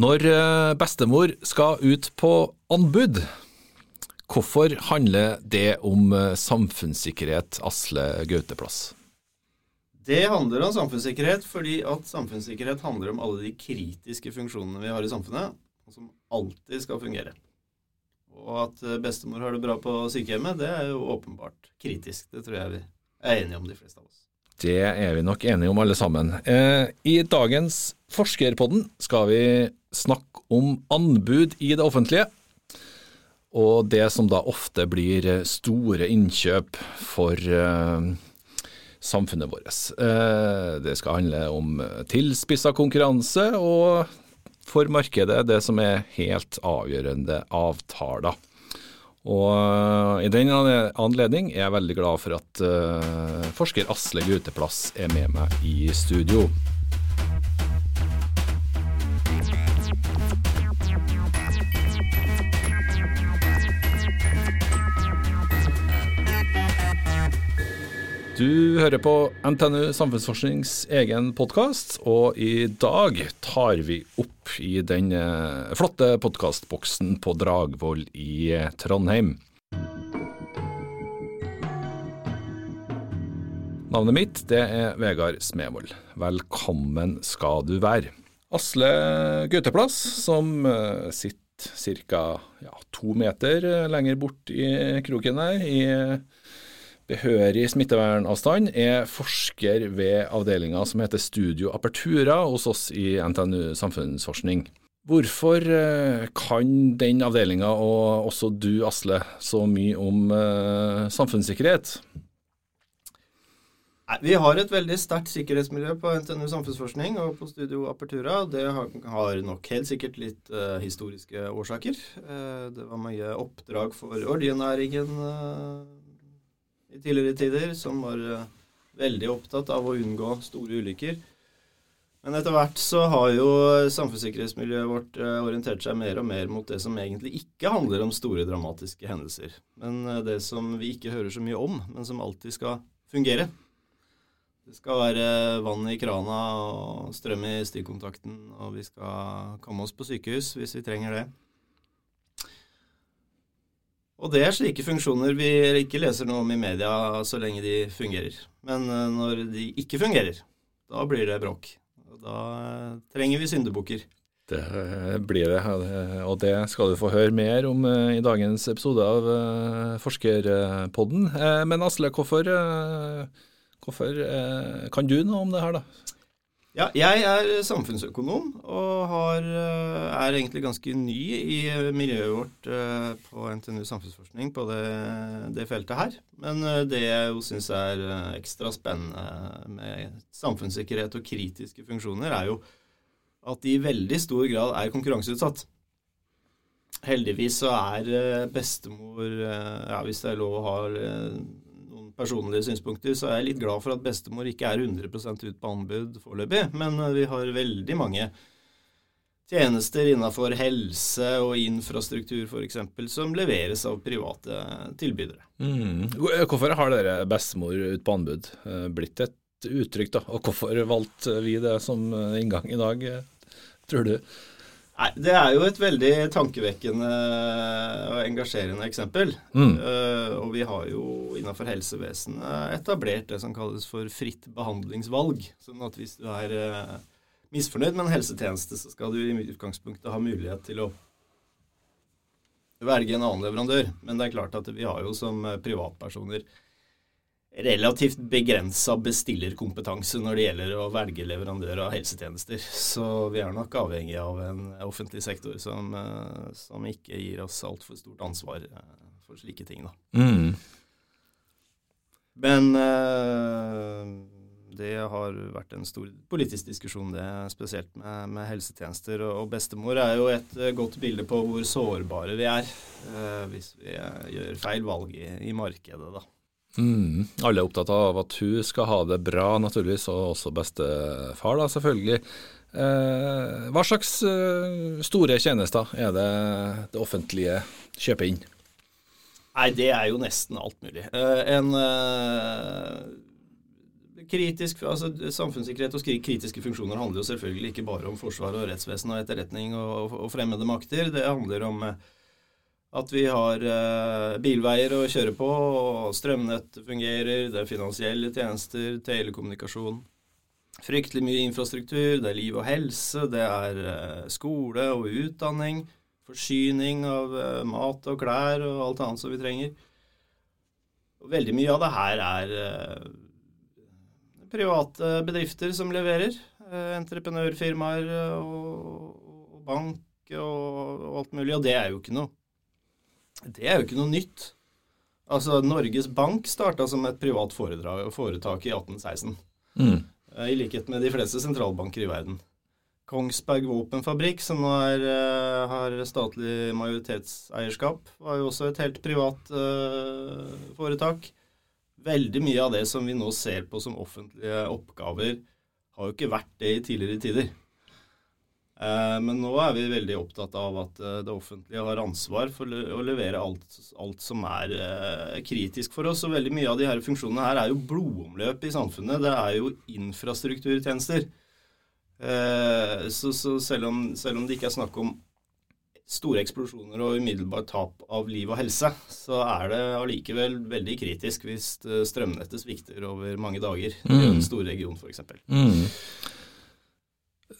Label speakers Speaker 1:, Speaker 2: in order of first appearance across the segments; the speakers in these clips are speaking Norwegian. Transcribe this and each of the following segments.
Speaker 1: Når eh, bestemor skal ut på anbud, hvorfor handler det om eh, samfunnssikkerhet, Asle Gauteplass?
Speaker 2: Det handler om samfunnssikkerhet fordi at samfunnssikkerhet handler om alle de kritiske funksjonene vi har i samfunnet, og som alltid skal fungere. Og at eh, bestemor har det bra på sykehjemmet, det er jo åpenbart kritisk. Det tror jeg vi er enige om, de fleste av oss.
Speaker 1: Det er vi nok enige om alle sammen. Eh, I dagens Forskerpodden skal vi snakke om anbud i det offentlige. Og det som da ofte blir store innkjøp for eh, samfunnet vårt. Eh, det skal handle om tilspissa konkurranse, og for markedet det som er helt avgjørende avtaler. Og eh, I den anledning er jeg veldig glad for at uh, forsker Asle Guteplass er med meg i studio. Du hører på NTNU Samfunnsforsknings egen podkast, og i dag tar vi opp i den eh, flotte podkastboksen på Dragvoll i eh, Trondheim. Navnet mitt det er Vegard Smevold. Velkommen skal du være. Asle Gauteplass, som eh, sitter ca. Ja, to meter lenger bort i kroken her, i behørig smittevernavstand, er forsker ved avdelinga som heter Studio Apertura hos oss i NTNU Samfunnsforskning. Hvorfor eh, kan den avdelinga, og også du Asle, så mye om uh, samfunnssikkerhet?
Speaker 2: Vi har et veldig sterkt sikkerhetsmiljø på NTNU Samfunnsforskning og på Studio Apertura. Det har nok helt sikkert litt uh, historiske årsaker. Uh, det var mye oppdrag for oljenæringen i tidligere tider, som var uh, veldig opptatt av å unngå store ulykker. Men etter hvert så har jo samfunnssikkerhetsmiljøet vårt uh, orientert seg mer og mer mot det som egentlig ikke handler om store, dramatiske hendelser. Men uh, det som vi ikke hører så mye om, men som alltid skal fungere. Det skal være vann i krana og strøm i stikkontakten, og vi skal komme oss på sykehus hvis vi trenger det. Og det er slike funksjoner vi ikke leser noe om i media så lenge de fungerer. Men eh, når de ikke fungerer, da blir det bråk. Da eh, trenger vi syndebukker.
Speaker 1: Det blir det, og det skal du få høre mer om eh, i dagens episode av Forskerpodden. Men Asle, hvorfor, hvorfor kan du noe om det her, da?
Speaker 2: Ja, jeg er samfunnsøkonom og har, eh, er egentlig ganske ny i miljøet vårt eh, på NTNU Samfunnsforskning på det, det feltet her. Men eh, det jeg jo syns er ekstra spennende med samfunnssikkerhet og kritiske funksjoner, er jo at de i veldig stor grad er konkurranseutsatt. Heldigvis så er bestemor, ja, hvis det er lov å ha personlige synspunkter, så er jeg litt glad for at bestemor ikke er 100% ut på anbud foreløpig. Men eh, vi har veldig mange tjenester innenfor helse og infrastruktur f.eks. som leveres av private tilbydere.
Speaker 1: Mm. Hvorfor har dere bestemor ut på anbud eh, blitt et uttrykk, da? Og hvorfor valgte vi det som eh, inngang i dag, tror du?
Speaker 2: Nei, Det er jo et veldig tankevekkende og engasjerende eksempel. Mm. Uh, og vi har jo innenfor helsevesenet etablert det som kalles for fritt behandlingsvalg. Sånn at hvis du er uh, misfornøyd med en helsetjeneste, så skal du i utgangspunktet ha mulighet til å velge en annen leverandør. Men det er klart at vi har jo som privatpersoner relativt begrensa bestillerkompetanse når det gjelder å velge leverandør av helsetjenester. Så vi er nok avhengig av en offentlig sektor som, eh, som ikke gir oss altfor stort ansvar eh, for slike ting. Da. Mm. Men uh, det har vært en stor politisk diskusjon, det, spesielt med, med helsetjenester. Og bestemor er jo et godt bilde på hvor sårbare vi er hvis vi gjør feil valg i, i markedet. da.
Speaker 1: Mm. Alle er opptatt av at hun skal ha det bra, naturligvis, og også bestefar, da, selvfølgelig. Eh, hva slags eh, store tjenester er det det offentlige kjøper inn?
Speaker 2: Nei, det er jo nesten alt mulig. Eh, en eh, kritisk, altså Samfunnssikkerhet og kritiske funksjoner handler jo selvfølgelig ikke bare om forsvar og rettsvesen og etterretning og, og fremmede makter. Det handler om eh, at vi har eh, bilveier å kjøre på, og strømnettet fungerer, det er finansielle tjenester, telekommunikasjon. Fryktelig mye infrastruktur, det er liv og helse, det er eh, skole og utdanning, forsyning av eh, mat og klær og alt annet som vi trenger. Og veldig mye av det her er private bedrifter som leverer. Entreprenørfirmaer og, bank og alt mulig. Og det er jo ikke noe Det er jo ikke noe nytt. Altså, Norges Bank starta som et privat foretak i 1816. Mm. Eh, I likhet med de fleste sentralbanker i verden. Kongsberg våpenfabrikk, som nå er, uh, har statlig majoritetseierskap, var jo også et helt privat uh, foretak. Veldig mye av det som vi nå ser på som offentlige oppgaver, har jo ikke vært det i tidligere tider. Uh, men nå er vi veldig opptatt av at det offentlige har ansvar for å levere alt, alt som er kritisk for oss. Og veldig mye av de her funksjonene her er jo blodomløp i samfunnet. Det er jo infrastrukturtjenester. Eh, så, så selv, om, selv, om, det ikke er snakk om store eksplosjoner og umiddelbart tap av liv og helse, så er det allikevel veldig kritisk hvis eh, strømnettet svikter over mange dager mm. i en stor region f.eks.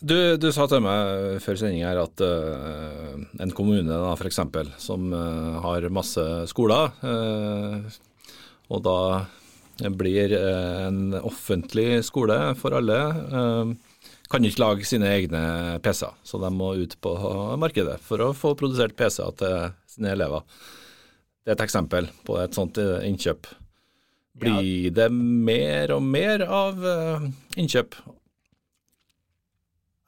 Speaker 1: Du, du, sa til meg før sending her at uh, en kommune da, for eksempel, som uh, har masse skoler, uh, og da blir en offentlig skole for alle, kan ikke lage sine egne PC-er, så de må ut på markedet for å få produsert PC-er til sine elever. Det er et eksempel på et sånt innkjøp. Blir det mer og mer av innkjøp?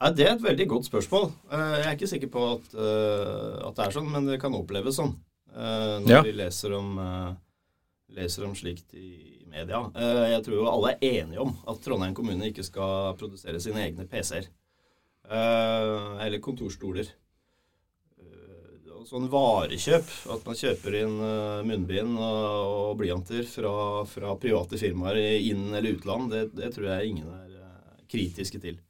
Speaker 2: Ja, det er et veldig godt spørsmål. Eh, jeg er ikke sikker på at, at det er sånn, men det kan oppleves sånn. Når ja. vi leser om, leser om slikt i media. Eh, jeg tror jo alle er enige om at Trondheim kommune ikke skal produsere sine egne PC-er. Eh, eller kontorstoler. Eh, sånn varekjøp, at man kjøper inn munnbind og blyanter fra, fra private firmaer i inn- eller utland, det, det tror jeg ingen er kritiske til.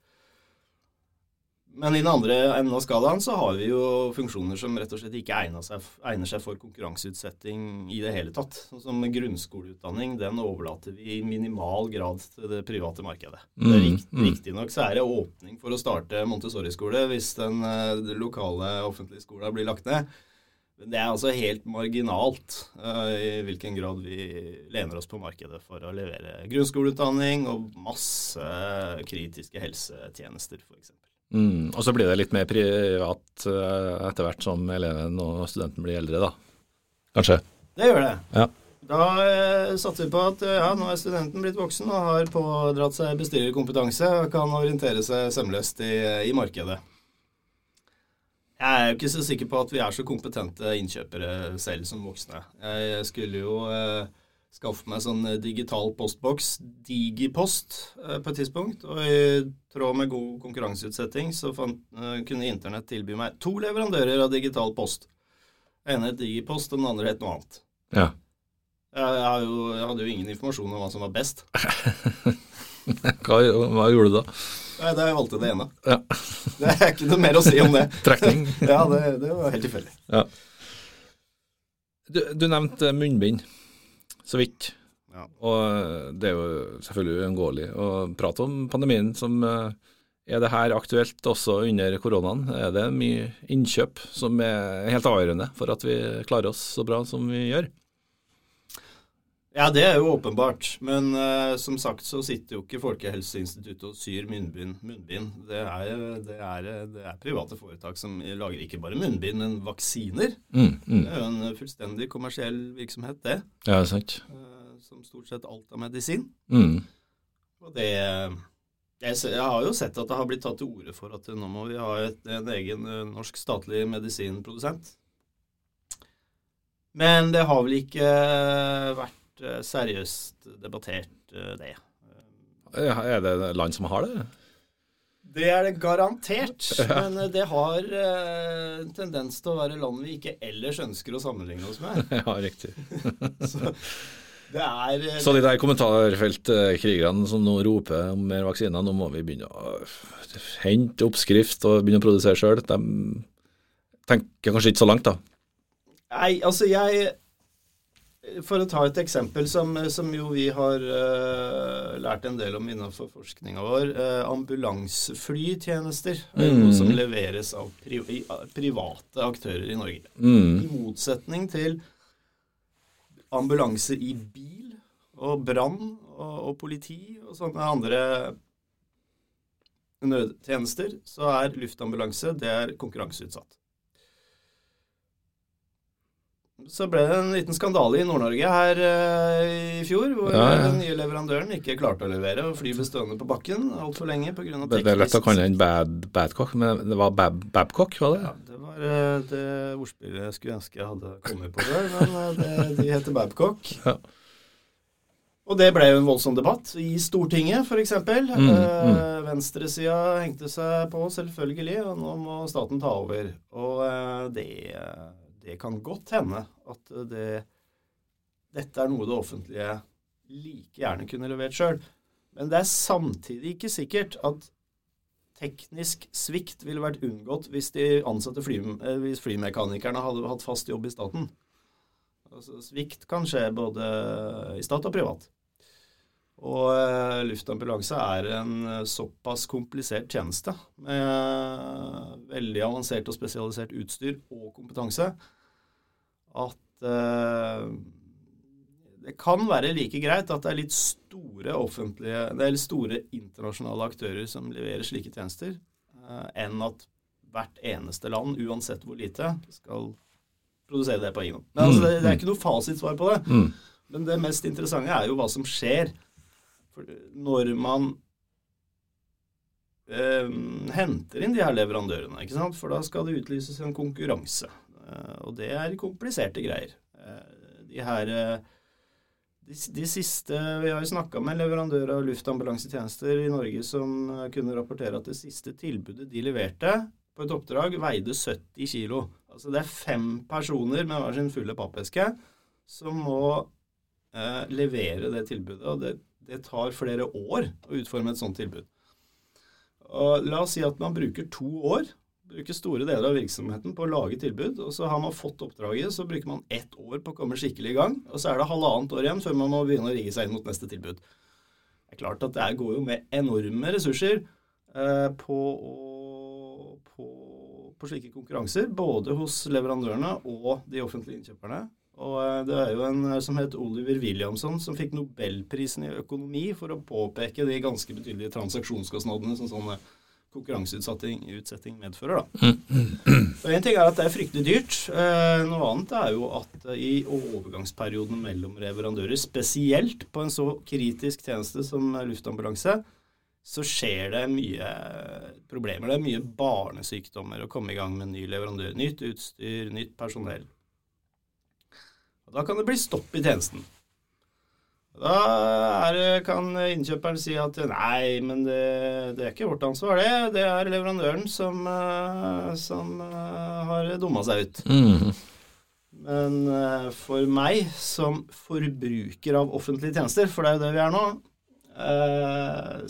Speaker 2: Men i den andre enden av skalaen så har vi jo funksjoner som rett og slett ikke egner seg, egner seg for konkurranseutsetting i det hele tatt. Sånn som grunnskoleutdanning, den overlater vi i minimal grad til det private markedet. Mm, Riktignok riktig så er det åpning for å starte Montessori-skole hvis den, eh, den lokale offentlige skolen blir lagt ned. Men det er altså helt marginalt uh, i hvilken grad vi lener oss på markedet for å levere grunnskoleutdanning og masse kritiske helsetjenester, f.eks.
Speaker 1: Mm, og så blir det litt mer privat uh, etter hvert som eleven og studenten blir eldre, da. Kanskje?
Speaker 2: Det gjør det. Ja. Da uh, satser vi på at uh, ja, nå er studenten blitt voksen og har pådratt seg bestyrerkompetanse og kan orientere seg sømløst i, i, markedet. Jeg er jo ikke så sikker på at vi er så kompetente innkjøpere selv som voksne. Jeg skulle jo uh, skaffe meg sånn eh, digital postboks, Digipost, eh, på et tidspunkt. Og i tråd med god konkurranseutsetting så fant, eh, kunne Internett tilby meg to leverandører av digital post. Den ene het Digipost, og den andre het noe annet. Ja. Jeg, jeg, jo, jeg, hadde jo ingen informasjon om hva som var best.
Speaker 1: hva, hva, gjorde du da?
Speaker 2: Nei, Da jeg valgte det ene. Ja. det er ikke noe mer å si om det.
Speaker 1: Trekning?
Speaker 2: ja, det, det, var helt tilfeldig. Ja.
Speaker 1: Du, du nevnte munnbind så vidt. Ja. Og det er jo selvfølgelig uunngåelig å prate om pandemien som eh, Er det her aktuelt også under koronaen? Er det mye innkjøp som er helt avgjørende for at vi klarer oss så bra som vi gjør?
Speaker 2: Ja, det er jo åpenbart. Men uh, som sagt så sitter jo ikke Folkehelseinstituttet og syr munnbind. munnbind. Det, er, det, er, det, er, private foretak som lager ikke bare munnbind, men vaksiner. Mm, mm. Det er jo en fullstendig kommersiell virksomhet, det.
Speaker 1: Ja, sant.
Speaker 2: Uh, som stort sett alt av medisin. Mm. Og det jeg, har jo sett at det har blitt tatt til orde for at nå må vi ha et, en egen uh, norsk statlig medisinprodusent. Men det har vel ikke vært Eh, seriøst debattert eh, det.
Speaker 1: Er det land som har det?
Speaker 2: Det er det garantert. Ja. Men eh, det har en tendens til å være land vi ikke ellers ønsker å sammenligne oss med.
Speaker 1: Ja, riktig.
Speaker 2: Så, Det er eh,
Speaker 1: Så de der kommentarfeltkrigerne som nå roper om mer vaksiner, nå må vi begynne å hente oppskrift og begynne å produsere sjøl. De tenker kanskje ikke så langt, da.
Speaker 2: Nei, altså jeg For å ta et eksempel som, som jo vi har uh, lært en del om innenfor forskninga vår. Uh, ambulanseflytjenester er noe som leveres av pri private aktører i Norge.
Speaker 1: Mm.
Speaker 2: I motsetning til ambulanse i bil og brann og, og politi og sånne andre nødtjenester, så er luftambulanse det er konkurranseutsatt. Så ble det en liten skandale i Nord-Norge her uh, i fjor, hvor
Speaker 1: Ja, ja.
Speaker 2: den nye leverandøren ikke klarte å levere og fly ble stående på bakken altfor lenge pga.
Speaker 1: Det det er lett å kalle den bad, Badcock, men det var Bab, Babcock, var det?
Speaker 2: Ja, det var uh, det ordspillet jeg skulle ønske jeg hadde kommet på der, men uh, det, de heter Babcock.
Speaker 1: Ja.
Speaker 2: Og det ble jo en voldsom debatt i Stortinget, f.eks.
Speaker 1: Mm,
Speaker 2: mm. Venstresida hengte seg på, selvfølgelig, og nå må staten ta over. Og eh, det, det kan godt hende at det, dette er noe det offentlige like gjerne kunne levert sjøl. Men det er samtidig ikke sikkert at teknisk svikt ville vært unngått hvis de ansatte fly, eh, hvis flymekanikerne hadde hatt fast jobb i staten. Altså, svikt kan skje både i stat og privat. Og eh, luftambulanse er en eh, såpass komplisert tjeneste med eh, veldig avansert og spesialisert utstyr og kompetanse at eh, det kan være like greit at det er litt store offentlige, det er litt store internasjonale aktører som leverer slike tjenester, eh, enn at hvert eneste land, uansett hvor lite, skal produsere det på egen hånd. Men altså, det, det er ikke noe fasitsvar på det.
Speaker 1: Mm.
Speaker 2: Men det mest interessante er jo hva som skjer for når man eh, henter inn de her leverandørene. ikke sant? For da skal det utlyses en konkurranse. Eh, og det er kompliserte greier. Eh, de her eh, de, de siste Vi har jo snakka med leverandører av luftambulansetjenester i Norge som eh, kunne rapportere at det siste tilbudet de leverte på et oppdrag, veide 70 kilo. Altså det er fem personer med hver sin fulle pappeske som må eh, levere det tilbudet. Og det, det tar flere år å utforme et sånt tilbud. Og la oss si at man bruker to år, bruker store deler av virksomheten på å lage tilbud, og så har man fått oppdraget, så bruker man ett år på å komme skikkelig i gang, og så er det halvannet år igjen før man må begynne å rigge seg inn mot neste tilbud. Det er klart at det går jo med enorme ressurser eh, på, på, på slike konkurranser, både hos leverandørene og de offentlige innkjøperne. Og eh, det er jo en eh, som het Oliver Williamson som fikk nobelprisen i økonomi for å påpeke de ganske betydelige transaksjonskostnadene som sånn konkurranseutsetting medfører. da. Og En ting er at det er fryktelig dyrt. Eh, noe annet er jo at i overgangsperioden mellom leverandører, spesielt på en så kritisk tjeneste som luftambulanse, så skjer det mye problemer. Det er mye barnesykdommer å komme i gang med ny leverandør. Nytt utstyr, nytt personell. Og da kan det bli stopp i tjenesten. Da er, kan innkjøperen si at nei, men det, det er ikke vårt ansvar, det. Det er leverandøren som, eh, som eh, har dumma seg ut.
Speaker 1: Mm.
Speaker 2: Men eh, for meg som forbruker av offentlige tjenester, for det er jo det vi er nå,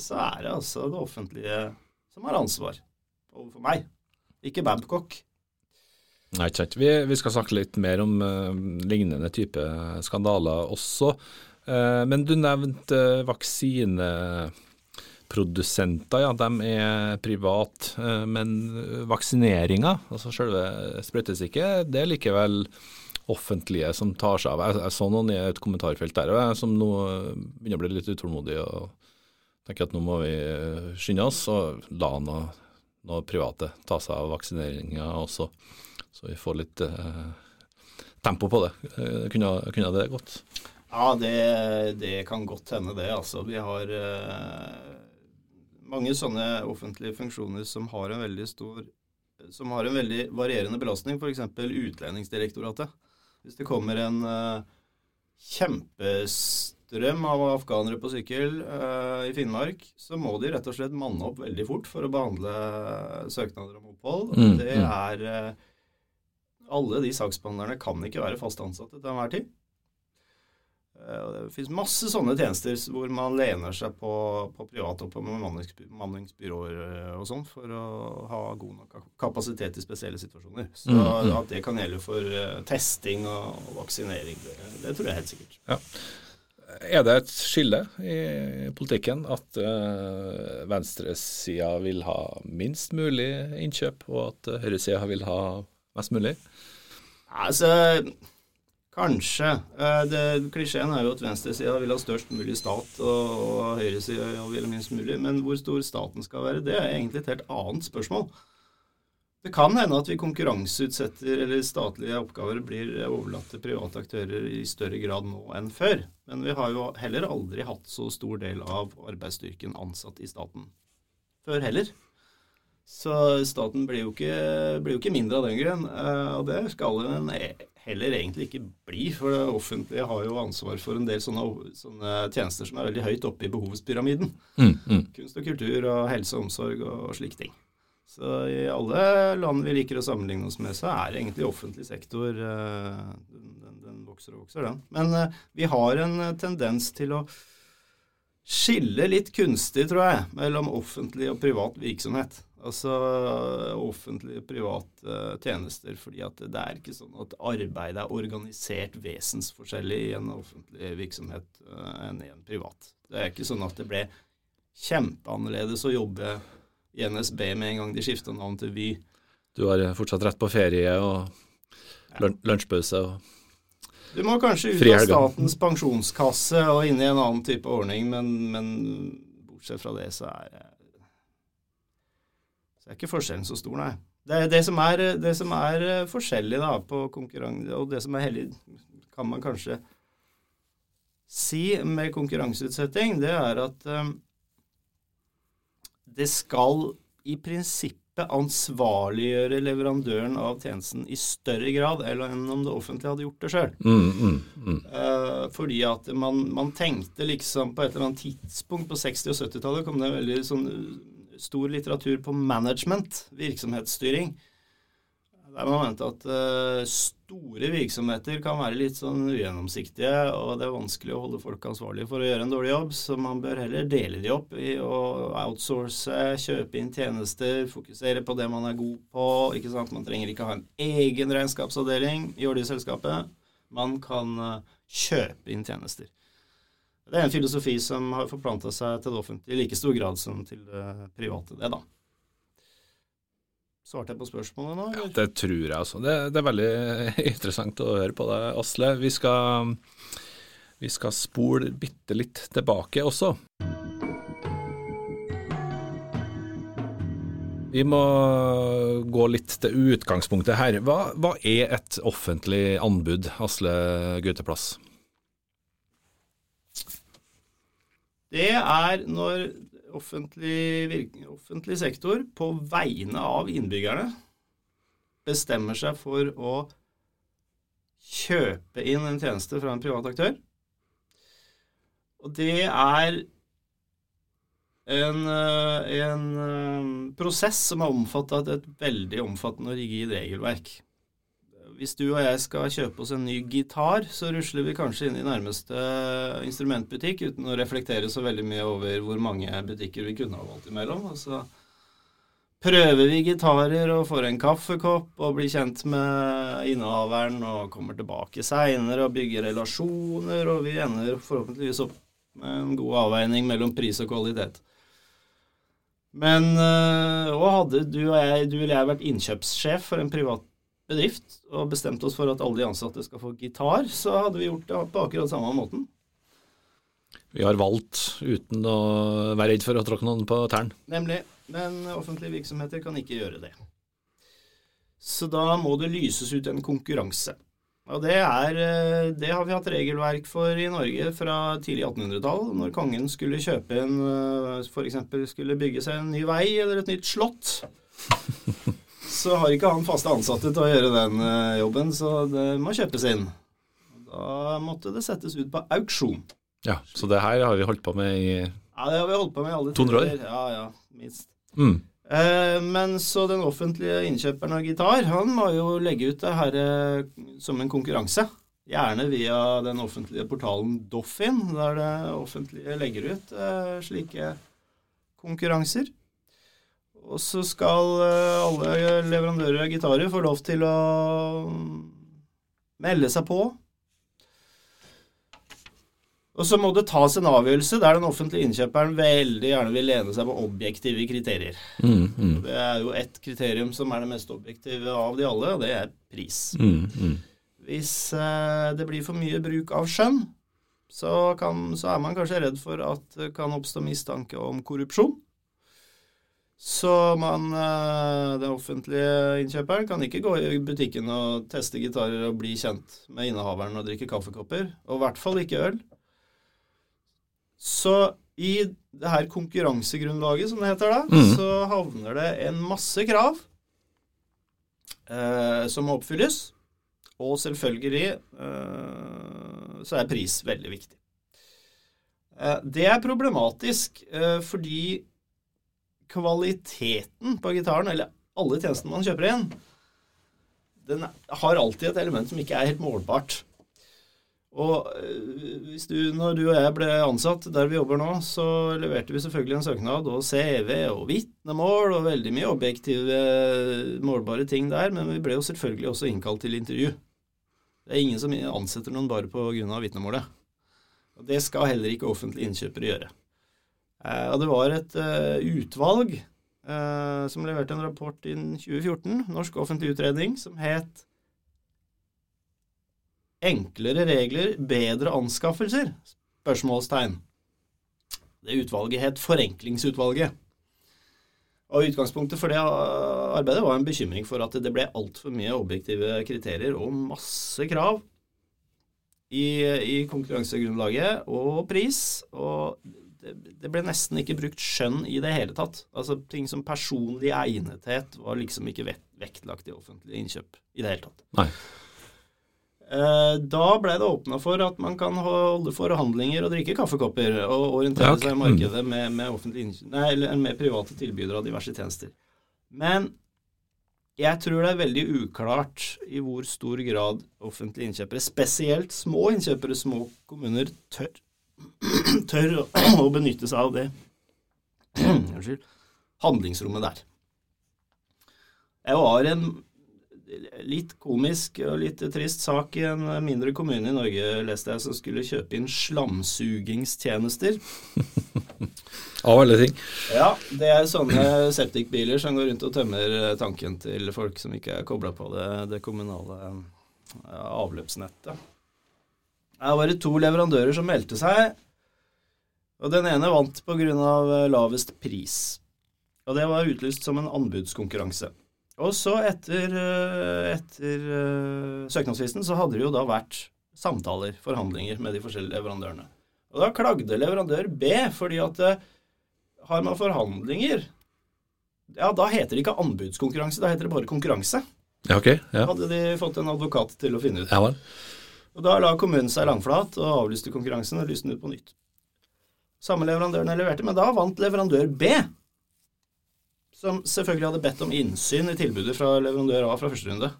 Speaker 2: så er det altså det offentlige som har ansvar overfor meg, ikke Babcock.
Speaker 1: Nei, ikke sant. Vi, vi skal snakke litt mer om uh, lignende type skandaler også. Uh, men du nevnte uh, vaksineprodusenter. Ja, de er privat. eh, men vaksineringa, altså selve sprøytestikket, det er likevel offentlige som tar seg av. Jeg, jeg så noen i et kommentarfelt der jeg, som nå begynner å bli litt utålmodig og tenker at nå må vi skynde oss og la noe, noe private ta seg av vaksineringa også. Så vi får litt eh, tempo på det. Eh, kunne, kunne det gått?
Speaker 2: Ja, det, det kan godt hende det, altså. Vi har eh, mange sånne offentlige funksjoner som har en veldig stor som har en veldig varierende belastning, f.eks. Utlendingsdirektoratet. Hvis det kommer en eh, kjempestrøm av afghanere på sykkel eh, i Finnmark, så må de rett og slett manne opp veldig fort for å behandle søknader om opphold.
Speaker 1: Mm,
Speaker 2: det
Speaker 1: mm.
Speaker 2: er eh, Alle de saksbehandlerne kan ikke være fast ansatte til enhver tid. Eh, Det finnes masse sånne tjenester hvor man lener seg på, på private og på bemanningsbyråer eh, og sånn for å ha god nok kapasitet i spesielle situasjoner. Så mm, mm. at det kan gjelde for uh, testing og vaksinering, det, det, tror jeg helt sikkert.
Speaker 1: Ja. Er det et skille i politikken at uh, venstresida vil ha minst mulig innkjøp, og at høyresida vil ha mest mulig?
Speaker 2: Altså Kanskje. Eh, det, klisjeen er jo at venstresida vil ha størst mulig stat, og, og høyresida vil ha minst mulig. Men hvor stor staten skal være, det er egentlig et helt annet spørsmål. Det kan hende at vi konkurranseutsetter eller statlige oppgaver blir overlatt til private aktører i større grad nå enn før. Men vi har jo heller aldri hatt så stor del av arbeidsstyrken ansatt i staten før heller. Så staten blir jo ikke, blir jo ikke mindre av den grunn. Eh, og det skal den heller egentlig ikke bli. For det offentlige har jo ansvar for en del sånne, sånne tjenester som er veldig høyt oppe i behovspyramiden. Mm, mm. Kunst og kultur og helse og omsorg og, slike ting. Så i alle land vi liker å sammenligne oss med, så er egentlig offentlig sektor den, den, den, vokser og vokser, den. Men uh, vi har en tendens til å skille litt kunstig, tror jeg, mellom offentlig og privat virksomhet. Altså offentlige private tjenester. fordi at det er ikke sånn at arbeidet er organisert vesensforskjellig i en offentlig virksomhet uh, enn i en privat. Det er ikke sånn at det ble kjempeannerledes å jobbe i NSB med en gang de skifta navn til Vy.
Speaker 1: Du har fortsatt rett på ferie og lunsjpause og
Speaker 2: du må kanskje ut av Statens pensjonskasse og inn i en annen type ordning, men, men bortsett fra det så er så er ikke forskjellen så stor, nei. Det, det, som, er, det som er eh, forskjellig da, på konkurranse, og det som er hellig, kan man kanskje si med konkurranseutsetting, det er at um, det skal i prinsippet ansvarliggjøre leverandøren av tjenesten i større grad enn om det offentlige hadde gjort det sjøl. Mm, mm, mm. uh, fordi at man, man, tenkte liksom på et eller annet tidspunkt på 60- og 70-tallet kom det veldig sånn stor litteratur på management, virksomhetsstyring. Der man mente at uh, store virksomheter kan være litt sånn ugjennomsiktige, og det er vanskelig å holde folk ansvarlige for å gjøre en dårlig jobb, så man bør heller dele de opp i å outsource, kjøpe inn tjenester, fokusere på det man er god på. ikke sant? Man trenger ikke ha en egen regnskapsavdeling i oljeselskapet. Man kan uh, kjøpe inn tjenester. Det er en filosofi som har forplanta seg til det offentlige i like stor grad som til det private, det, da. Svarte jeg på spørsmålet nå?
Speaker 1: Ja, det tror jeg, altså. Det, det, er veldig interessant å høre på deg, Asle. Vi skal, vi skal spole bitte litt tilbake også. Vi må gå litt til utgangspunktet her. Hva, hva er et offentlig anbud, Asle Gauteplass?
Speaker 2: Det er når offentlig, offentlig sektor på vegne av innbyggerne bestemmer seg for å kjøpe inn en tjeneste fra en privat aktør. Og det er en, eh, en eh, prosess som er omfattet av et veldig omfattende og rigid regelverk. Hvis du og jeg skal kjøpe oss en ny gitar, så rusler vi kanskje inn i nærmeste instrumentbutikk uten å reflektere så veldig mye over hvor mange butikker vi kunne ha valgt imellom. Og så prøver vi gitarer og får en kaffekopp og blir kjent med innehaveren og kommer tilbake seinere og bygger relasjoner, og vi ender forhåpentligvis opp med en god avveining mellom pris og kvalitet. Men øh, og hadde du og jeg, du eller jeg vært innkjøpssjef for en privat bedrift og bestemt oss for at alle de ansatte skal få gitar, så hadde vi gjort det på akkurat samme måten.
Speaker 1: Vi har valgt uten å være redd for å tråkke noen på tærne.
Speaker 2: Nemlig. Men offentlige virksomheter kan ikke gjøre det. Så da må det lyses ut en konkurranse. Og det, er, eh, det har vi hatt regelverk for i Norge fra tidlig 1800-tall, når kongen skulle kjøpe en eh, F.eks. skulle bygge seg en ny vei eller et nytt slott. så har ikke han faste ansatte til å gjøre den uh, jobben, så det må kjøpes inn. Da måtte det settes ut på auksjon.
Speaker 1: Ja, Så det her har vi holdt på med i
Speaker 2: Ja, det har vi holdt på med i alle
Speaker 1: 200 år?
Speaker 2: Ja, ja, minst. Mm. Eh, men så den offentlige innkjøperen av gitar, han må jo legge ut det her eh, som en konkurranse. Gjerne via den offentlige portalen Doffin, der det offentlige legger ut eh, slike konkurranser. Og så skal eh, alle leverandører av gitarer få lov til å melde seg på. Og så må det tas en avgjørelse der den offentlige innkjøperen veldig gjerne vil lene seg på objektive kriterier.
Speaker 1: Mm, mm,
Speaker 2: Det er jo ett kriterium som er det mest objektive av de alle, og det er pris.
Speaker 1: mm, mm.
Speaker 2: Hvis eh, det blir for mye bruk av skjønn, så, kan, så er man kanskje redd for at det kan oppstå mistanke om korrupsjon. Så man, eh, den offentlige innkjøperen kan ikke gå i butikken og teste gitarer og bli kjent med innehaveren og drikke kaffekopper, og i hvert fall ikke øl. Så i det her konkurransegrunnlaget, som det heter da,
Speaker 1: mm.
Speaker 2: så havner det en masse krav eh, som må oppfylles. Og selvfølgelig eh, så er pris veldig viktig. Eh, det er problematisk eh, fordi kvaliteten på gitaren, eller alle tjenestene man kjøper inn, den har alltid et element som ikke er helt målbart. Og eh, hvis du, når du og jeg ble ansatt der vi jobber nå, så leverte vi selvfølgelig en søknad og CV og vitnemål og veldig mye objektive, målbare ting der, men vi ble jo selvfølgelig også innkalt til intervju. Det er ingen som ansetter noen bare av vitnemålet. Og det skal heller ikke offentlige innkjøpere gjøre. Eh, Og det var et eh, utvalg eh, som leverte en rapport i 2014, Norsk offentlig utredning, som het Enklere regler, bedre anskaffelser? Spørsmålstegn. Det utvalget het Forenklingsutvalget. Og Utgangspunktet for det arbeidet var en bekymring for at det ble altfor mye objektive kriterier og masse krav i, i konkurransegrunnlaget og pris. Og det, ble nesten ikke brukt skjønn i det hele tatt. Altså Ting som personlig egnethet var liksom ikke vektlagt i offentlige innkjøp i det hele tatt.
Speaker 1: Nei.
Speaker 2: Eh, Da ble det åpna for at man kan holde forhandlinger og drikke kaffekopper og orientere seg i markedet med, med, nei, eller med private tilbydere av diverse tjenester. Men jeg tror det er veldig uklart i hvor stor grad offentlige innkjøpere, spesielt små innkjøpere, små kommuner, tør, tør å, benytte seg av det Unnskyld. handlingsrommet der. Jeg var en litt komisk og litt trist sak i en mindre kommune i Norge, leste jeg, som skulle kjøpe inn slamsugingstjenester.
Speaker 1: Av alle ting.
Speaker 2: Ja, det er sånne septikbiler som går rundt og tømmer eh, tanken til folk som ikke er kobla på det, det kommunale avløpsnettet. Her var det to leverandører som meldte seg, og den ene vant pga. lavest pris. Og det var utlyst som en anbudskonkurranse. Og så etter, eh, etter eh, søknadsfristen så hadde det jo da vært samtaler, forhandlinger med de forskjellige leverandørene. Og da klagde leverandør B fordi at eh, har man forhandlinger Ja, da heter det ikke anbudskonkurranse, da heter det bare konkurranse.
Speaker 1: Ja, ok. Ja,
Speaker 2: Hadde de fått en advokat til å finne ut.
Speaker 1: ja vel.
Speaker 2: Og da la kommunen seg langflat og avlyste konkurransen og lyste den ut på nytt. Samme leverandørene leverte, men da vant leverandør B. Som selvfølgelig hadde bedt om innsyn i tilbudet fra leverandør A fra første runde.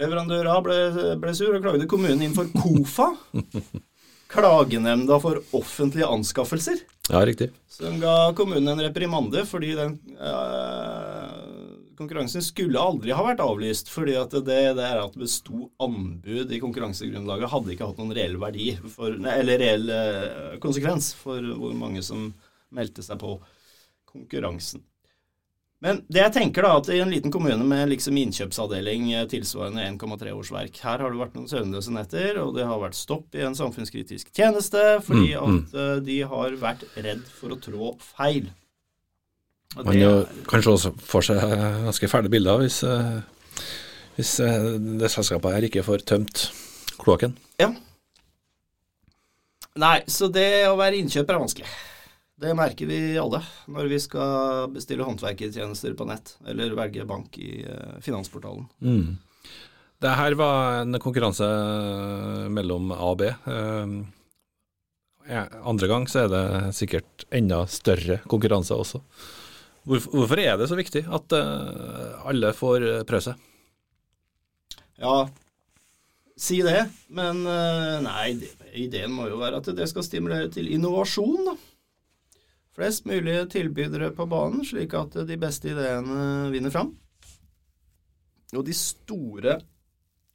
Speaker 2: Leverandør A ble, ble sur og klagde kommunen inn for KOFA. Klagenemnda for offentlige anskaffelser.
Speaker 1: Ja, riktig.
Speaker 2: Som ga kommunen en reprimande fordi den eh, konkurransen skulle aldri ha vært avlyst. Fordi at det, det er at det besto anbud i konkurransegrunnlaget, hadde ikke hatt noen reell verdi, for, eller reell eh, konsekvens for hvor mange som meldte seg på konkurransen. Men det jeg tenker da, at i en liten kommune med liksom innkjøpsavdeling eh, tilsvarende 1,3 årsverk, her har det vært noen søvnløse netter, og det har vært stopp i en samfunnskritisk tjeneste fordi
Speaker 1: Mm, mm.
Speaker 2: at eh, de har vært redd for å trå feil. Og
Speaker 1: Man
Speaker 2: det
Speaker 1: jo kanskje også får seg ganske fæle bilder hvis, eh, hvis eh, det selskapet her ikke får tømt kloakken.
Speaker 2: Ja. Nei, så det å være innkjøper er vanskelig. Det merker vi alle når vi skal bestille håndverkertjenester på nett, eller velge bank i eh, Finansportalen.
Speaker 1: Mm. Det her var en konkurranse mellom A og B. Andre gang så er det sikkert enda større konkurranse også. Hvorfor, er det så viktig at eh, alle får prøve seg?
Speaker 2: Ja, si det. Men eh, nei, ideen må jo være at det skal stimulere til innovasjon, da. Flest mulig tilbydere på banen, slik at de beste ideene vinner fram. Og de store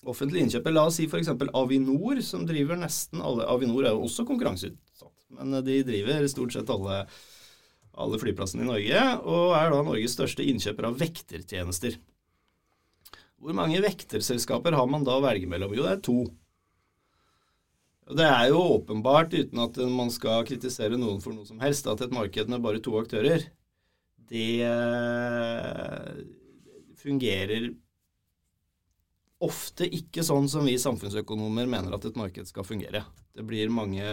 Speaker 2: offentlige innkjøpet, la oss si f.eks. Avinor, som driver nesten alle Avinor er jo også konkurranseutsatt, men de driver stort sett alle, alle flyplassene i Norge, og er da Norges største innkjøper av vektertjenester. Hvor mange vekterselskaper har man da å velge mellom? Jo, det er to. Det er jo åpenbart, uten at man skal kritisere noen for noe som helst, at et marked med bare to aktører, det eh, fungerer ofte ikke sånn som vi samfunnsøkonomer mener at et marked skal fungere. Det blir mange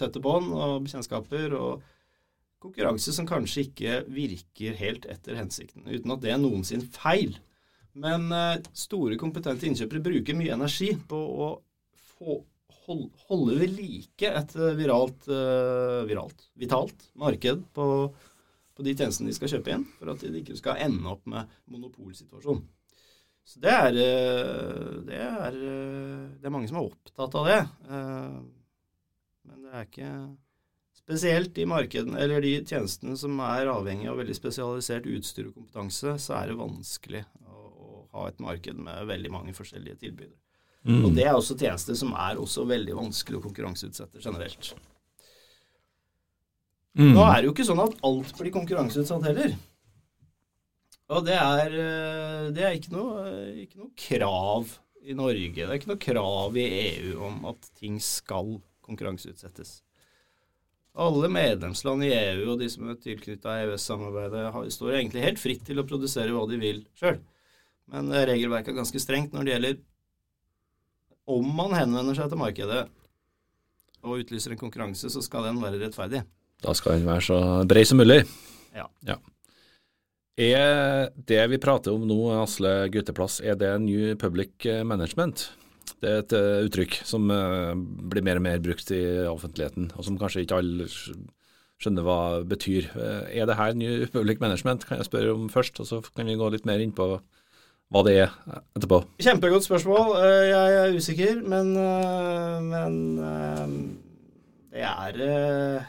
Speaker 2: tette bånd og bekjentskaper og konkurranse som kanskje ikke virker helt etter hensikten, uten at det er noensinne feil. Men eh, store, kompetente innkjøpere bruker mye energi på å få, hold, holde ved like et eh, viralt, uh, viralt, vitalt marked på, på, de tjenestene de skal kjøpe inn, for at de ikke skal ende opp med monopolsituasjon. Så det er, det er, det er mange som er opptatt av det. Men det er ikke Spesielt i markedene, eller de tjenestene som er avhengig av veldig spesialisert utstyr og kompetanse, så er det vanskelig å ha et marked med veldig mange forskjellige tilbydere. Mm. Og Det er også tjenester som er også veldig vanskelig å konkurranseutsette generelt. Mm. Nå er det jo ikke sånn at alt blir konkurranseutsatt heller. Og det er, eh, det er ikke, noe, ikke, noe, krav i Norge, det er ikke noe krav i EU om at ting skal konkurranseutsettes. Alle medlemsland i EU og de som er tilknytta EØS-samarbeidet, står egentlig helt fritt til å produsere hva de vil sjøl. Men regelverket er ganske strengt når det gjelder om man henvender seg til markedet og utlyser en konkurranse, så skal den være rettferdig.
Speaker 1: Da skal den være så bred som mulig.
Speaker 2: Ja.
Speaker 1: ja. Er det vi prater om nå, Asle Gutteplass, er det New Public Management? Det er et uh, uttrykk som uh, blir mer og mer brukt i offentligheten, og som kanskje ikke alle skjønner hva det betyr. Uh, er det her New Public Management, kan jeg spørre om først, og så kan vi gå litt mer inn på hva det er etterpå?
Speaker 2: Kjempegodt spørsmål. Eh, jeg er usikker, men, eh, men eh, det er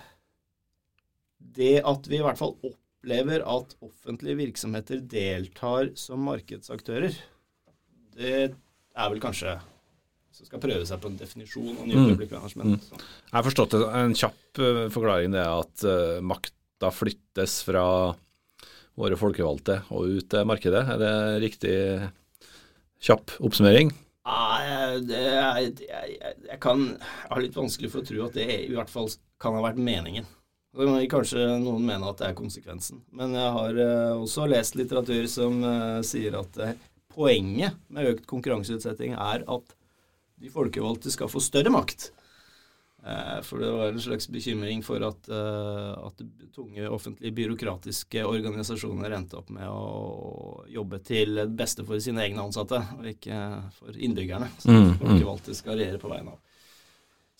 Speaker 2: Det at vi i hvert fall opplever at offentlige virksomheter deltar som markedsaktører, det er vel kanskje så skal prøve seg på en definisjon av New mm. Public Management. Mm.
Speaker 1: Jeg har forstått det. En kjapp forklaring det er at uh, makta flyttes fra våre folkevalgte og ut til markedet. Er det riktig kjapp oppsummering?
Speaker 2: Nei, det er, jeg, jeg, kan jeg har litt vanskelig for å tro at det i hvert fall kan ha vært meningen. Kanskje noen mener at det er konsekvensen. Men jeg har uh, også lest litteratur som sier at poenget med økt konkurranseutsetting er at de folkevalgte skal få større makt. Eh, for det var en slags bekymring for at, eh, at tunge offentlige byråkratiske organisasjoner endte opp med å jobbe til det beste for sine egne ansatte, og ikke for innbyggerne, som mm, mm. folkevalgte skal regjere på vegne av.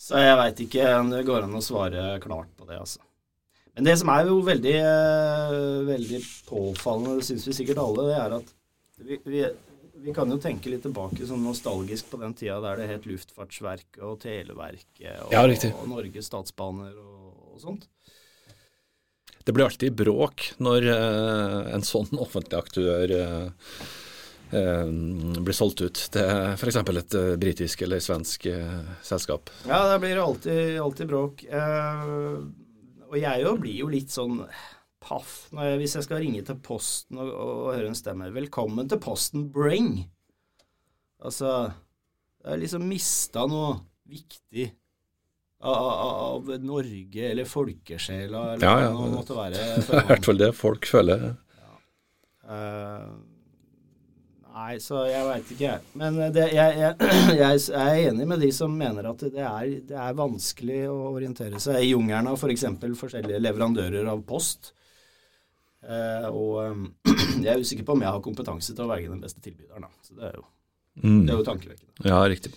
Speaker 2: Så jeg veit ikke om det går an å svare klart på det, altså. Men det som er jo veldig, eh, veldig påfallende, det syns vi sikkert alle, det er at vi, vi vi kan jo tenke litt tilbake sånn nostalgisk på den tida der det het Luftfartsverket og Televerket og,
Speaker 1: ja,
Speaker 2: og Norges Statsbaner og, og, sånt.
Speaker 1: Det blir alltid bråk når eh, en sånn offentlig aktør eh, eh, blir solgt ut til f.eks. et uh, britisk eller svensk uh, selskap.
Speaker 2: Ja, det blir alltid, alltid bråk. Og jeg jo blir jo litt sånn paff jeg, hvis jeg skal ringe til Posten og, og, høre en stemme. 'Velkommen til Posten Bring'. Altså Jeg har liksom mista noe viktig av, av, Norge eller folkesjela eller
Speaker 1: ja, ja. hva det måtte være. Det er i hvert fall det folk føler. Ja.
Speaker 2: Uh, nei, så jeg veit ikke, jeg. Men det, jeg, jeg, jeg, er enig med de som mener at det er, det er vanskelig å orientere seg i jungelen av f.eks. For forskjellige leverandører av post. Eh, og jeg er usikker på om jeg har kompetanse til å velge den beste tilbyderen. Da. Så det er jo, mm. det er jo tankevekkende.
Speaker 1: Ja, riktig.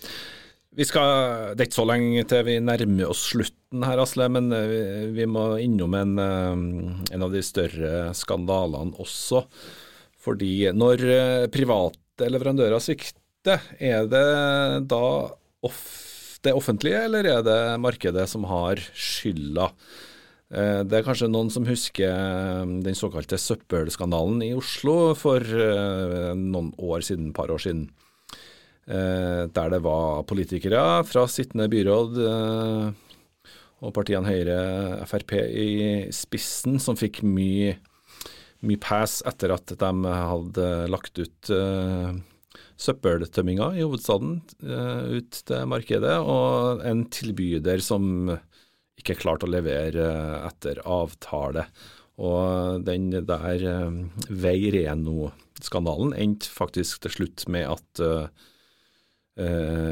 Speaker 1: Vi skal, Det er ikke så lenge til vi nærmer oss slutten her, Asle, men eh, vi, vi må innom en, eh, en, av de større skandalene også. Fordi når private leverandører svikter, er det da det offentlige, eller er det markedet som har skylda? Eh, det er kanskje noen som husker eh, den såkalte søppelskandalen i Oslo for eh, noen år siden, par år siden. Der det var politikere fra sittende byråd og partiene Høyre Frp i spissen som fikk mye, mye pass etter at de hadde lagt ut søppeltømminga i hovedstaden ut til markedet, og en tilbyder som ikke klart å levere eh, etter avtale. Og den der Vei Veireno-skandalen endte faktisk til slutt med at uh,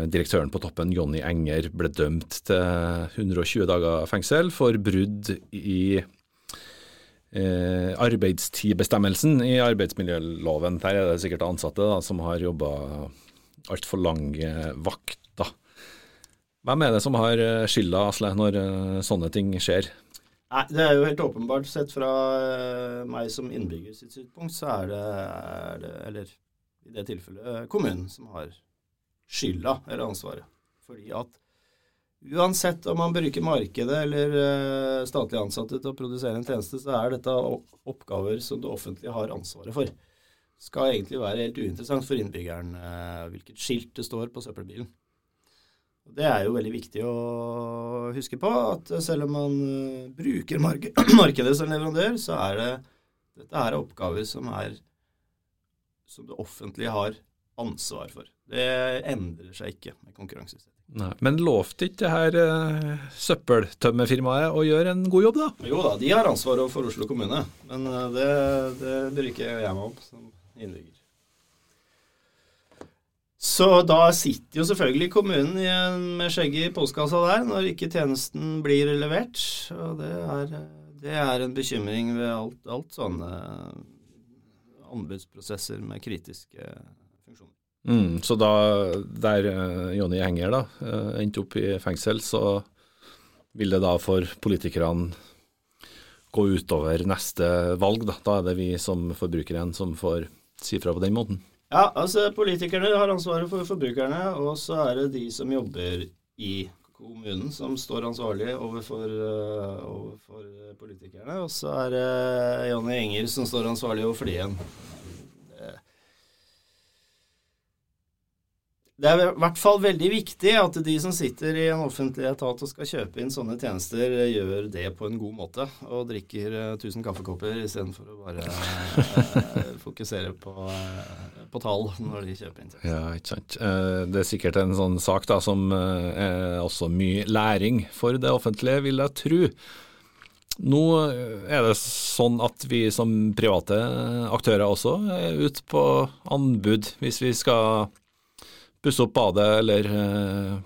Speaker 1: direktøren på toppen, Jonny Enger, ble dømt til 120 dager fengsel for brudd i eh, arbeidstidbestemmelsen i arbeidsmiljøloven. Der er det sikkert ansatte da, som har jobba altfor lange vakter hvem er det som har eh, skylda, Asle, når uh, sånne ting skjer?
Speaker 2: Nei, Det er jo helt åpenbart. Sett fra uh, meg som innbygger sitt synspunkt, så er det, er det, eller i det tilfellet, kommunen som har skylda eller ansvaret. Fordi at uansett om man bruker markedet eller statlige ansatte til å produsere en tjeneste, så er dette oppgaver som det offentlige har ansvaret for. Skal egentlig være helt uinteressant for innbyggeren hvilket skilt det står på søppelbilen. Det er jo veldig viktig å huske på, at selv om man bruker bruker markedet som leverandør, så er det dette er oppgaver som, er, som det offentlige har ansvar for. Det endrer seg ikke med konkurranseutsetting.
Speaker 1: Men lovte ikke det her uh, søppeltømmerfirmaet å gjøre en god jobb, da?
Speaker 2: Jo da, de har ansvaret for Oslo kommune. Men uh, det, det bryr ikke jeg meg om som innbygger. Så da sitter jo selvfølgelig kommunen igjen med skjegget i postkassa der når ikke tjenesten blir levert. Og det er, det er en bekymring ved alt, alt sånne anbudsprosesser med kritiske funksjoner.
Speaker 1: Mm, så da der uh, Jonny Henger da uh, endte opp i fengsel, så vil det da for politikerne gå utover neste valg? Da, da er det vi som forbrukere som får si fra på den måten?
Speaker 2: Ja, altså politikerne har ansvaret for forbrukerne, og så er det de som jobber i kommunen som står ansvarlig overfor, uh, overfor politikerne. Og så er det Jonny Enger som står ansvarlig overfor de Det er i hvert fall veldig viktig at de som sitter i en offentlig etat og skal kjøpe inn sånne tjenester, gjør det på en god måte og drikker 1000 kaffekopper istedenfor å bare eh, fokusere på, eh, på, tall når de kjøper inn tjenester.
Speaker 1: Ja, ikke sant. Eh, det er sikkert en sånn sak da, som er også mye læring for det offentlige, vil jeg tro. Nå er det sånn at vi som private aktører også er ute på anbud hvis vi skal pusse opp badet eller eh,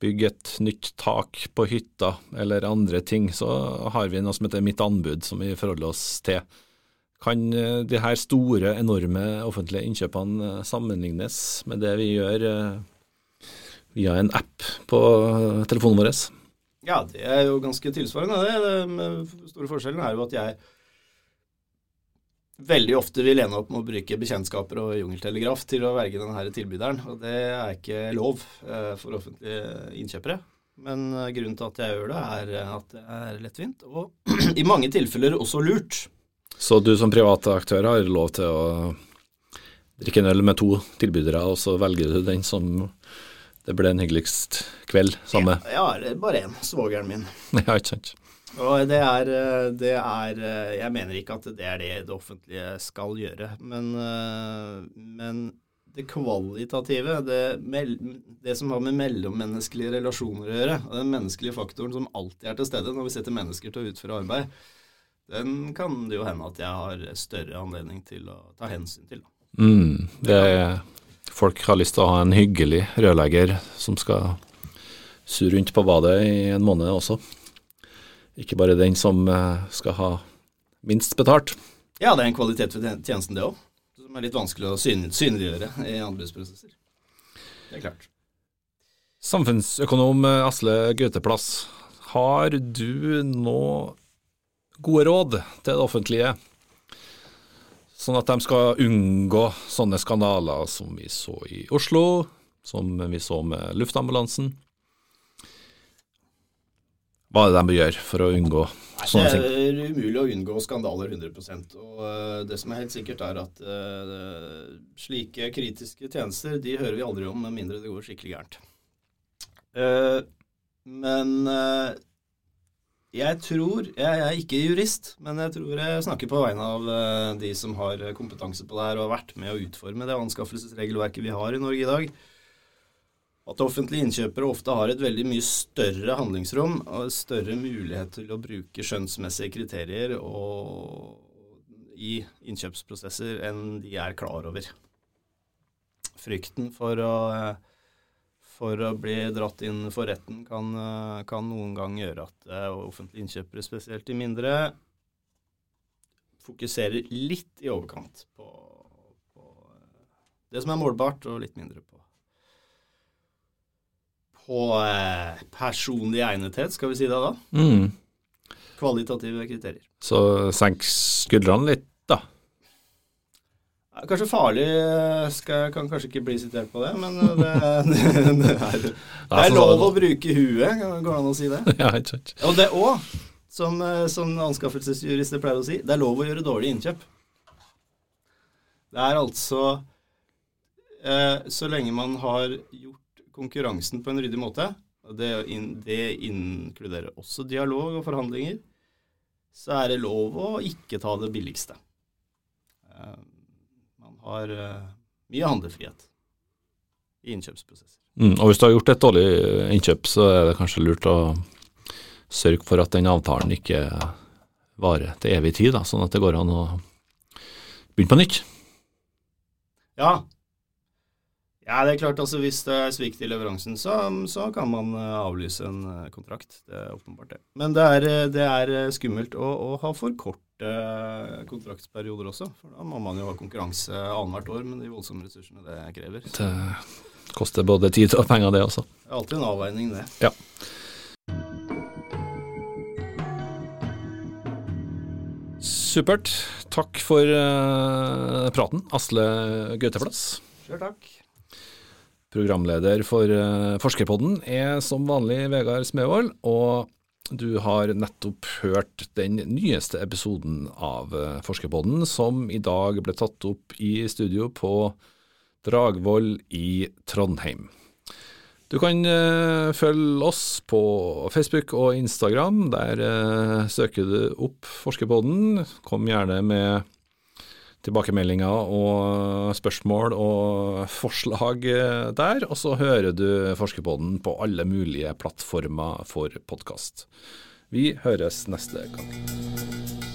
Speaker 1: bygge et nytt tak på hytta eller andre ting, så har vi noe som heter Mitt anbud, som vi forholder oss til. Kan eh, de her store, enorme offentlige innkjøpene eh, sammenlignes med det vi gjør via en app på telefonen vår?
Speaker 2: Ja, det er jo ganske tilsvarende. Det. Den store forskjellen er jo at jeg veldig ofte vil ende opp med å bruke bekjentskaper og jungeltelegraf til å verge denne tilbyderen. Og det er ikke lov eh, for offentlige innkjøpere. Men eh, grunnen til at jeg gjør det, er eh, at det er lettvint, og i mange tilfeller også lurt.
Speaker 1: Så du som private aktør har lov til å drikke en øl med to tilbydere, og så velger du den som det ble en hyggeligst kveld sammen
Speaker 2: med? Ja, ja bare én. Svogeren min.
Speaker 1: Ja, ikke sant.
Speaker 2: Og det er, eh, det er, eh, Jeg mener ikke at det er det det offentlige skal gjøre, men, eh, men det kvalitative, det, det, som har med mellommenneskelige relasjoner å gjøre, den menneskelige faktoren som alltid er til stede når vi setter mennesker til å utføre arbeid, den kan det jo hende at jeg har større anledning til å ta hensyn til.
Speaker 1: Mm, det, folk har lyst til å ha en hyggelig rørlegger som skal surre rundt på badet i en måned også. Ikke bare den som eh, skal ha minst betalt.
Speaker 2: Ja, det er en kvalitet ved tjenesten, det òg. Som er litt vanskelig å synliggjøre i anbudsprosesser. Det er klart.
Speaker 1: Samfunnsøkonom eh, Asle Gauteplass, har du nå gode råd til det offentlige, sånn at de skal unngå sånne skandaler som vi så i Oslo, som vi så med luftambulansen. Hva er det de bør gjøre for å unngå sånne ting?
Speaker 2: Det er umulig å unngå skandaler 100% og uh, det som er helt sikkert, er at uh, slike kritiske tjenester de hører vi aldri om med mindre det går skikkelig gærent. Uh, men jeg tror Jeg er ikke jurist, men jeg tror jeg snakker på vegne av de som har kompetanse på det her og har vært med å utforme det anskaffelsesregelverket vi har i Norge i dag at offentlige innkjøpere ofte har et veldig mye større handlingsrom og større mulighet til å bruke skjønnsmessige kriterier i innkjøpsprosesser enn de er klar over. Frykten for å, for å bli dratt inn for retten kan, kan noen gang gjøre at eh, offentlige innkjøpere, spesielt de mindre, fokuserer litt i overkant på, på det som er målbart, og litt mindre på på eh, personlig egnethet, skal vi si det da.
Speaker 1: Mm.
Speaker 2: Kvalitative kriterier.
Speaker 1: Så senk skuldrene litt, da.
Speaker 2: Kanskje farlig skal, kan kanskje ikke bli sitert på det, men det, det, det, er, det er lov å bruke huet, går det an å si det?
Speaker 1: Ja, ikke sant.
Speaker 2: Og det òg, som, som anskaffelsesjurister pleier å si, det er lov å gjøre dårlige innkjøp. Det er altså eh, Så lenge man har gjort konkurransen på en ryddig måte, det, det inkluderer også dialog og forhandlinger, så er det lov å ikke ta det billigste. Eh, man har eh, mye handlefrihet i innkjøpsprosesser.
Speaker 1: Mm, og hvis du har gjort et dårlig innkjøp, så er det kanskje lurt å sørge for at den avtalen ikke varer til evig tid, da, sånn at det går an å begynne på nytt.
Speaker 2: Ja, ja, det er klart. altså Hvis det er svikt i leveransen, så, så kan man eh, avlyse en eh, kontrakt. Det er åpenbart det. Men det er, eh, det er skummelt å, å, ha for korte kontraktsperioder også. For da må man jo ha konkurranse annethvert år med de voldsomme ressursene det krever.
Speaker 1: Det koster både tid og penger, det også.
Speaker 2: Det er alltid en avveining, det.
Speaker 1: Ja. Supert. Takk for praten, Asle Gauteplass.
Speaker 2: Sjøl takk.
Speaker 1: Programleder for uh, Forskerpodden er som vanlig Vegard Smevold, og du har nettopp hørt den nyeste episoden av uh, Forskerpodden, som i dag ble tatt opp i studio på Dragvoll i Trondheim. Du kan uh, følge oss på Facebook og Instagram. Der søker du opp Forskerpodden. Kom gjerne med tilbakemeldinger og spørsmål og forslag eh, der. Og så hører du Forskerpodden på alle mulige plattformer for podkast. Vi høres neste gang.